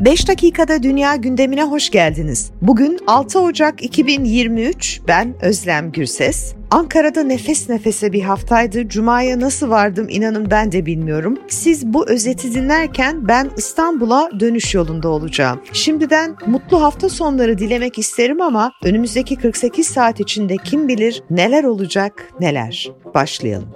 Beş dakikada dünya gündemine hoş geldiniz. Bugün 6 Ocak 2023, ben Özlem Gürses. Ankara'da nefes nefese bir haftaydı. Cuma'ya nasıl vardım inanın ben de bilmiyorum. Siz bu özeti dinlerken ben İstanbul'a dönüş yolunda olacağım. Şimdiden mutlu hafta sonları dilemek isterim ama önümüzdeki 48 saat içinde kim bilir neler olacak neler. Başlayalım.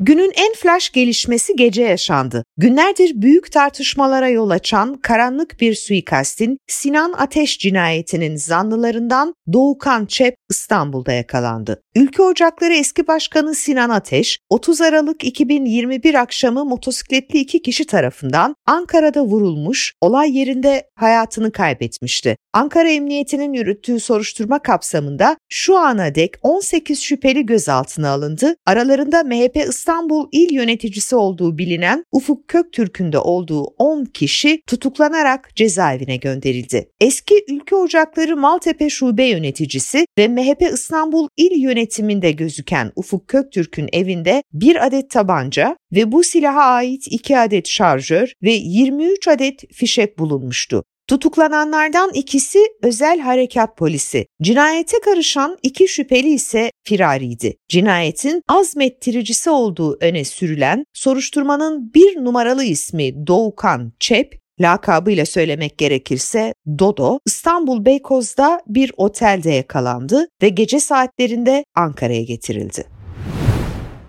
Günün en flash gelişmesi gece yaşandı. Günlerdir büyük tartışmalara yol açan karanlık bir suikastin Sinan Ateş cinayetinin zanlılarından Doğukan Çep İstanbul'da yakalandı. Ülke Ocakları eski başkanı Sinan Ateş, 30 Aralık 2021 akşamı motosikletli iki kişi tarafından Ankara'da vurulmuş, olay yerinde hayatını kaybetmişti. Ankara Emniyeti'nin yürüttüğü soruşturma kapsamında şu ana dek 18 şüpheli gözaltına alındı. Aralarında MHP İstanbul İl Yöneticisi olduğu bilinen Ufuk Köktürk'ün de olduğu 10 kişi tutuklanarak cezaevine gönderildi. Eski Ülke Ocakları Maltepe Şube Yöneticisi ve MHP İstanbul İl Yönetiminde gözüken Ufuk Köktürk'ün evinde bir adet tabanca ve bu silaha ait 2 adet şarjör ve 23 adet fişek bulunmuştu. Tutuklananlardan ikisi özel harekat polisi. Cinayete karışan iki şüpheli ise firariydi. Cinayetin azmettiricisi olduğu öne sürülen soruşturmanın bir numaralı ismi Doğukan Çep, lakabıyla söylemek gerekirse Dodo, İstanbul Beykoz'da bir otelde yakalandı ve gece saatlerinde Ankara'ya getirildi.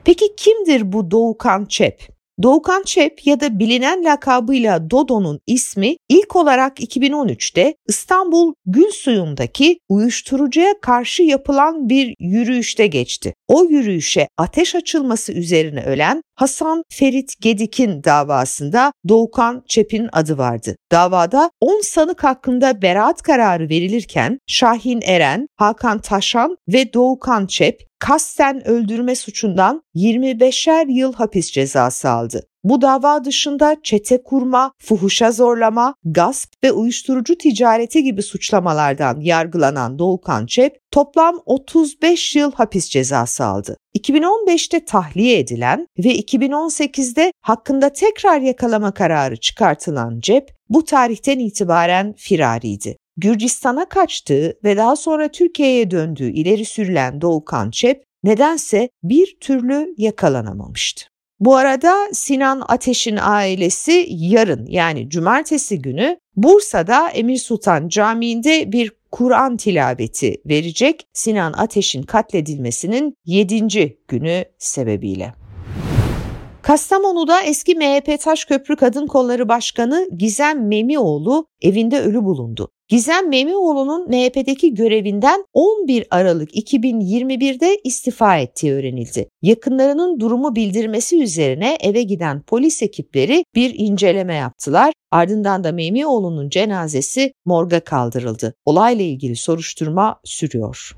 Peki kimdir bu Doğukan Çep? Doğukan Çep ya da bilinen lakabıyla Dodo'nun ismi ilk olarak 2013'te İstanbul Gülsuyu'ndaki uyuşturucuya karşı yapılan bir yürüyüşte geçti. O yürüyüşe ateş açılması üzerine ölen Hasan Ferit Gedik'in davasında Doğukan Çep'in adı vardı. Davada 10 sanık hakkında beraat kararı verilirken Şahin Eren, Hakan Taşan ve Doğukan Çep kasten öldürme suçundan 25'er yıl hapis cezası aldı. Bu dava dışında çete kurma, fuhuşa zorlama, gasp ve uyuşturucu ticareti gibi suçlamalardan yargılanan Doğukan Çep toplam 35 yıl hapis cezası aldı. 2015'te tahliye edilen ve 2018'de hakkında tekrar yakalama kararı çıkartılan Cep bu tarihten itibaren firariydi. Gürcistan'a kaçtığı ve daha sonra Türkiye'ye döndüğü ileri sürülen Doğukan Çep nedense bir türlü yakalanamamıştı. Bu arada Sinan Ateş'in ailesi yarın yani cumartesi günü Bursa'da Emir Sultan Camii'nde bir Kur'an tilaveti verecek Sinan Ateş'in katledilmesinin 7. günü sebebiyle. Kastamonu'da eski MHP Taşköprü Kadın Kolları Başkanı Gizem Memioğlu evinde ölü bulundu. Gizem Memioğlu'nun MHP'deki görevinden 11 Aralık 2021'de istifa ettiği öğrenildi. Yakınlarının durumu bildirmesi üzerine eve giden polis ekipleri bir inceleme yaptılar. Ardından da Memioğlu'nun cenazesi morga kaldırıldı. Olayla ilgili soruşturma sürüyor.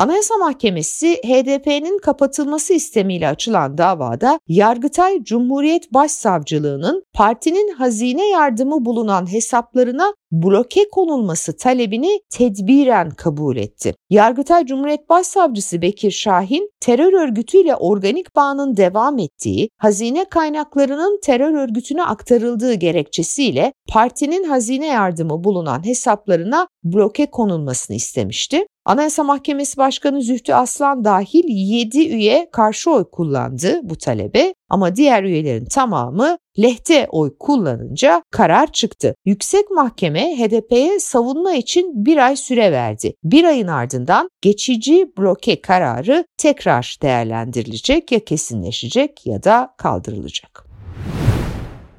Anayasa Mahkemesi HDP'nin kapatılması istemiyle açılan davada Yargıtay Cumhuriyet Başsavcılığının partinin hazine yardımı bulunan hesaplarına bloke konulması talebini tedbiren kabul etti. Yargıtay Cumhuriyet Başsavcısı Bekir Şahin, terör örgütüyle organik bağının devam ettiği, hazine kaynaklarının terör örgütüne aktarıldığı gerekçesiyle partinin hazine yardımı bulunan hesaplarına bloke konulmasını istemişti. Anayasa Mahkemesi Başkanı Zühtü Aslan dahil 7 üye karşı oy kullandı bu talebe ama diğer üyelerin tamamı lehte oy kullanınca karar çıktı. Yüksek Mahkeme HDP'ye savunma için bir ay süre verdi. Bir ayın ardından geçici bloke kararı tekrar değerlendirilecek ya kesinleşecek ya da kaldırılacak.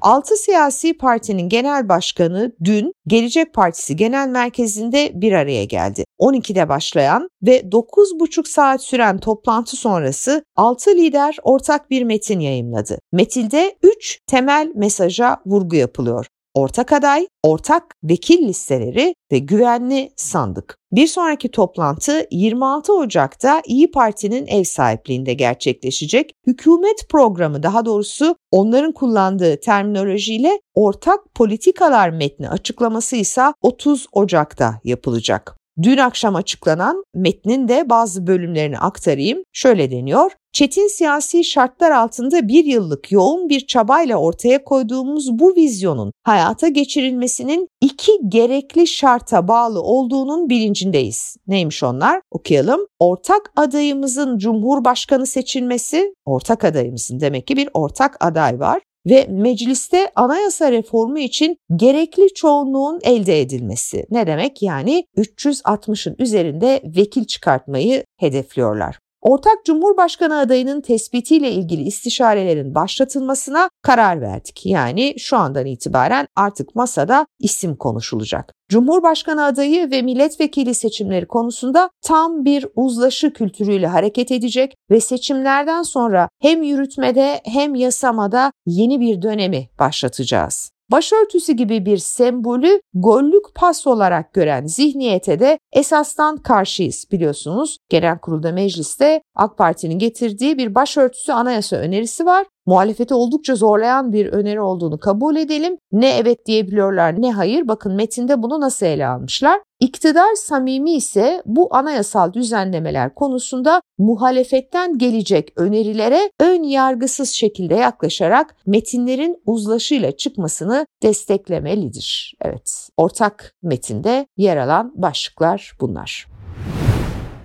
Altı siyasi partinin genel başkanı dün Gelecek Partisi Genel Merkezi'nde bir araya geldi. 12'de başlayan ve 9,5 saat süren toplantı sonrası 6 lider ortak bir metin yayımladı. Metinde 3 temel mesaja vurgu yapılıyor. ortak aday, ortak vekil listeleri ve güvenli sandık. Bir sonraki toplantı 26 Ocak'ta İyi Parti'nin ev sahipliğinde gerçekleşecek. Hükümet programı daha doğrusu onların kullandığı terminolojiyle ortak politikalar metni açıklaması ise 30 Ocak'ta yapılacak. Dün akşam açıklanan metnin de bazı bölümlerini aktarayım. Şöyle deniyor. Çetin siyasi şartlar altında bir yıllık yoğun bir çabayla ortaya koyduğumuz bu vizyonun hayata geçirilmesinin iki gerekli şarta bağlı olduğunun bilincindeyiz. Neymiş onlar? Okuyalım. Ortak adayımızın Cumhurbaşkanı seçilmesi, ortak adayımızın demek ki bir ortak aday var ve mecliste anayasa reformu için gerekli çoğunluğun elde edilmesi. Ne demek? Yani 360'ın üzerinde vekil çıkartmayı hedefliyorlar. Ortak Cumhurbaşkanı adayının tespitiyle ilgili istişarelerin başlatılmasına karar verdik. Yani şu andan itibaren artık masada isim konuşulacak. Cumhurbaşkanı adayı ve milletvekili seçimleri konusunda tam bir uzlaşı kültürüyle hareket edecek ve seçimlerden sonra hem yürütmede hem yasamada yeni bir dönemi başlatacağız başörtüsü gibi bir sembolü gollük pas olarak gören zihniyete de esastan karşıyız biliyorsunuz. Genel kurulda mecliste AK Parti'nin getirdiği bir başörtüsü anayasa önerisi var muhalefeti oldukça zorlayan bir öneri olduğunu kabul edelim. Ne evet diyebiliyorlar ne hayır. Bakın metinde bunu nasıl ele almışlar. İktidar samimi ise bu anayasal düzenlemeler konusunda muhalefetten gelecek önerilere ön yargısız şekilde yaklaşarak metinlerin uzlaşıyla çıkmasını desteklemelidir. Evet, ortak metinde yer alan başlıklar bunlar.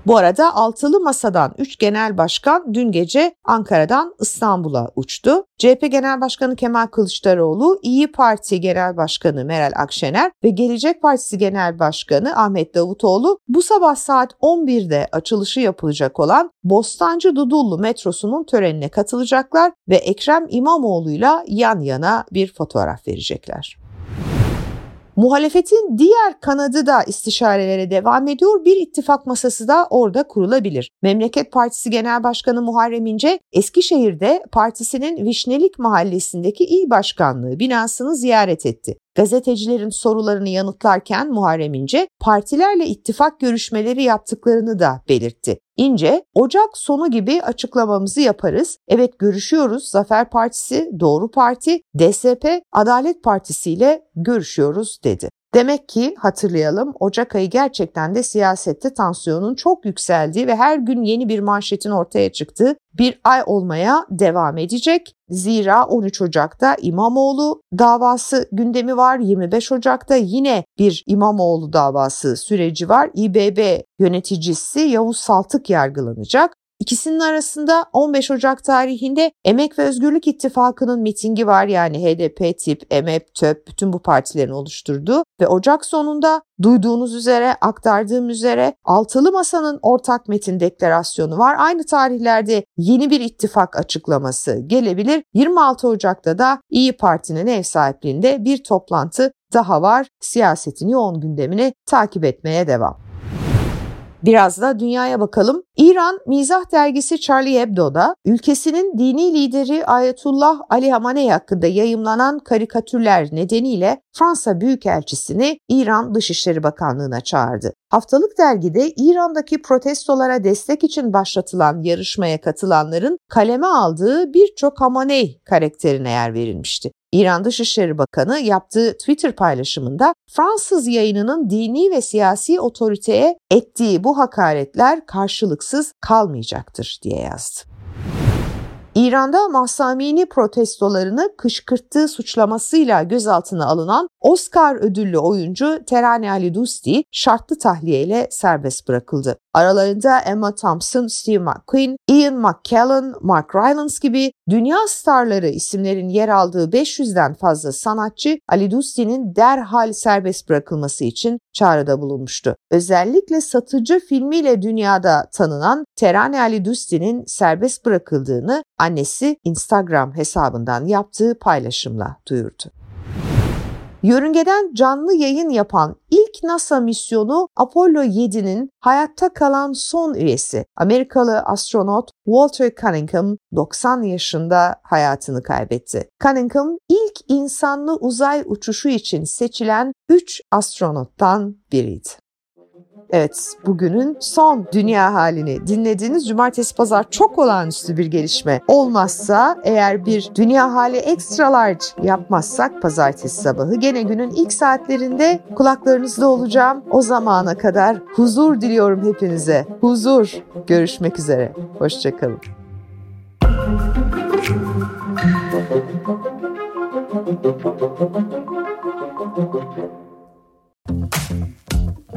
Bu arada altılı masadan 3 genel başkan dün gece Ankara'dan İstanbul'a uçtu. CHP Genel Başkanı Kemal Kılıçdaroğlu, İyi Parti Genel Başkanı Meral Akşener ve Gelecek Partisi Genel Başkanı Ahmet Davutoğlu bu sabah saat 11'de açılışı yapılacak olan Bostancı Dudullu metrosunun törenine katılacaklar ve Ekrem İmamoğlu'yla yan yana bir fotoğraf verecekler. Muhalefetin diğer kanadı da istişarelere devam ediyor. Bir ittifak masası da orada kurulabilir. Memleket Partisi Genel Başkanı Muharrem İnce Eskişehir'de partisinin Vişnelik Mahallesi'ndeki il başkanlığı binasını ziyaret etti. Gazetecilerin sorularını yanıtlarken Muharrem İnce partilerle ittifak görüşmeleri yaptıklarını da belirtti. İnce, Ocak sonu gibi açıklamamızı yaparız. Evet görüşüyoruz. Zafer Partisi, Doğru Parti, DSP, Adalet Partisi ile görüşüyoruz dedi. Demek ki hatırlayalım Ocak ayı gerçekten de siyasette tansiyonun çok yükseldiği ve her gün yeni bir manşetin ortaya çıktığı bir ay olmaya devam edecek. Zira 13 Ocak'ta İmamoğlu davası gündemi var. 25 Ocak'ta yine bir İmamoğlu davası süreci var. İBB yöneticisi Yavuz Saltık yargılanacak. İkisinin arasında 15 Ocak tarihinde Emek ve Özgürlük İttifakı'nın mitingi var yani HDP, TİP, EMEP, TÖP bütün bu partilerin oluşturduğu ve Ocak sonunda duyduğunuz üzere aktardığım üzere Altılı Masa'nın ortak metin deklarasyonu var. Aynı tarihlerde yeni bir ittifak açıklaması gelebilir. 26 Ocak'ta da İyi Parti'nin ev sahipliğinde bir toplantı daha var. Siyasetin yoğun gündemini takip etmeye devam. Biraz da dünyaya bakalım. İran Mizah dergisi Charlie Hebdo'da ülkesinin dini lideri Ayetullah Ali Hamaney hakkında yayımlanan karikatürler nedeniyle Fransa Büyükelçisini İran Dışişleri Bakanlığı'na çağırdı. Haftalık dergide İran'daki protestolara destek için başlatılan yarışmaya katılanların kaleme aldığı birçok Hamaney karakterine yer verilmişti. İran Dışişleri Bakanı yaptığı Twitter paylaşımında Fransız yayınının dini ve siyasi otoriteye ettiği bu hakaretler karşılıksız kalmayacaktır diye yazdı. İran'da Mahsamini protestolarını kışkırttığı suçlamasıyla gözaltına alınan Oscar ödüllü oyuncu Terani Ali Dusti şartlı tahliyeyle serbest bırakıldı. Aralarında Emma Thompson, Steve McQueen, Ian McKellen, Mark Rylance gibi dünya starları isimlerin yer aldığı 500'den fazla sanatçı Ali Dusti'nin derhal serbest bırakılması için çağrıda bulunmuştu. Özellikle satıcı filmiyle dünyada tanınan Terani Ali Dusti'nin serbest bırakıldığını annesi Instagram hesabından yaptığı paylaşımla duyurdu. Yörüngeden canlı yayın yapan ilk NASA misyonu Apollo 7'nin hayatta kalan son üyesi Amerikalı astronot Walter Cunningham 90 yaşında hayatını kaybetti. Cunningham ilk insanlı uzay uçuşu için seçilen 3 astronottan biriydi. Evet, bugünün son dünya halini dinlediğiniz cumartesi pazar çok olağanüstü bir gelişme olmazsa eğer bir dünya hali extra large yapmazsak pazartesi sabahı gene günün ilk saatlerinde kulaklarınızda olacağım. O zamana kadar huzur diliyorum hepinize. Huzur. Görüşmek üzere. Hoşçakalın.